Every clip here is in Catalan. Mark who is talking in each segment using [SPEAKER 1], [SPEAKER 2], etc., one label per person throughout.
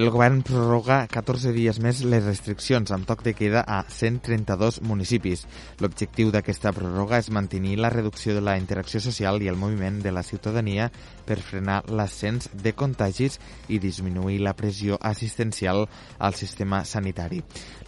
[SPEAKER 1] El govern prorroga 14 dies més les restriccions amb toc de queda a 132 municipis. L'objectiu d'aquesta pròrroga és mantenir la reducció de la interacció social i el moviment de la ciutadania per frenar l'ascens de contagis i disminuir la pressió assistencial al sistema sanitari.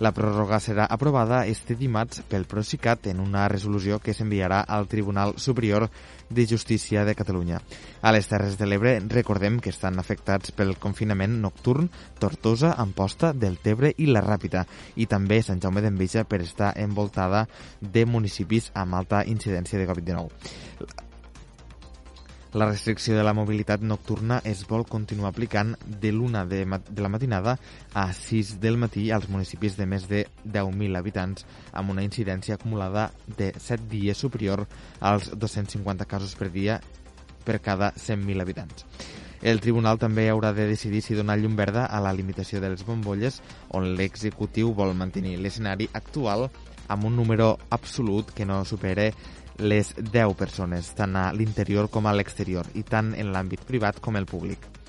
[SPEAKER 1] La pròrroga serà aprovada este dimarts pel Procicat en una resolució que s'enviarà al Tribunal Superior de Justícia de Catalunya. A les Terres de l'Ebre recordem que estan afectats pel confinament nocturn Tortosa, Amposta, del Tebre i la Ràpita i també Sant Jaume d'Enveja per estar envoltada de municipis amb alta incidència de Covid-19. La restricció de la mobilitat nocturna es vol continuar aplicant de l'una de, de la matinada a 6 del matí als municipis de més de 10.000 habitants amb una incidència acumulada de 7 dies superior als 250 casos per dia per cada 100.000 habitants. El tribunal també haurà de decidir si donar llum verda a la limitació de les bombolles on l'executiu vol mantenir l'escenari actual amb un número absolut que no supere les 10 persones, tant a l'interior com a l'exterior, i tant en l'àmbit privat com el públic.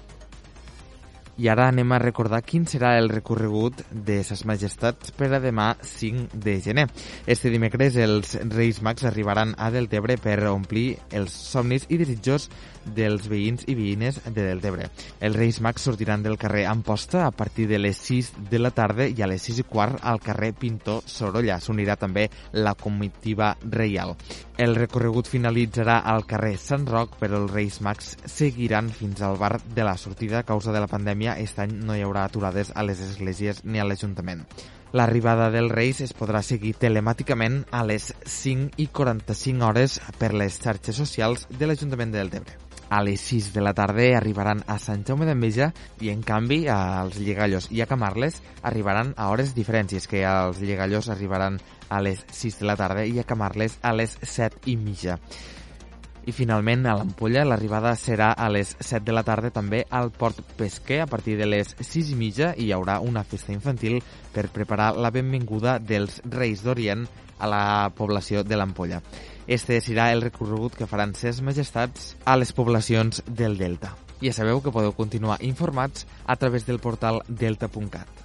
[SPEAKER 1] I ara anem a recordar quin serà el recorregut de Ses Majestats per a demà 5 de gener. Este dimecres els Reis Mags arribaran a Deltebre per omplir els somnis i desitjos dels veïns i veïnes de Deltebre. Els Reis Mags sortiran del carrer Amposta a partir de les 6 de la tarda i a les 6 i quart al carrer Pintor Sorolla. S'unirà també la comitiva reial. El recorregut finalitzarà al carrer Sant Roc, però els Reis Mags seguiran fins al bar de la sortida a causa de la pandèmia pandèmia, aquest any no hi haurà aturades a les esglésies ni a l'Ajuntament. L'arribada dels Reis es podrà seguir telemàticament a les 5 i 45 hores per les xarxes socials de l'Ajuntament de Deltebre. A les 6 de la tarda arribaran a Sant Jaume d'Enveja i, en canvi, als Llegallos i a Camarles arribaran a hores diferents. I és que als Llegallos arribaran a les 6 de la tarda i a Camarles a les 7 i mitja. I finalment, a l'Ampolla, l'arribada serà a les 7 de la tarda també al Port Pesquer. A partir de les 6 i mitja hi haurà una festa infantil per preparar la benvinguda dels Reis d'Orient a la població de l'Ampolla. Este serà el recorregut que faran ses majestats a les poblacions del Delta. Ja sabeu que podeu continuar informats a través del portal delta.cat.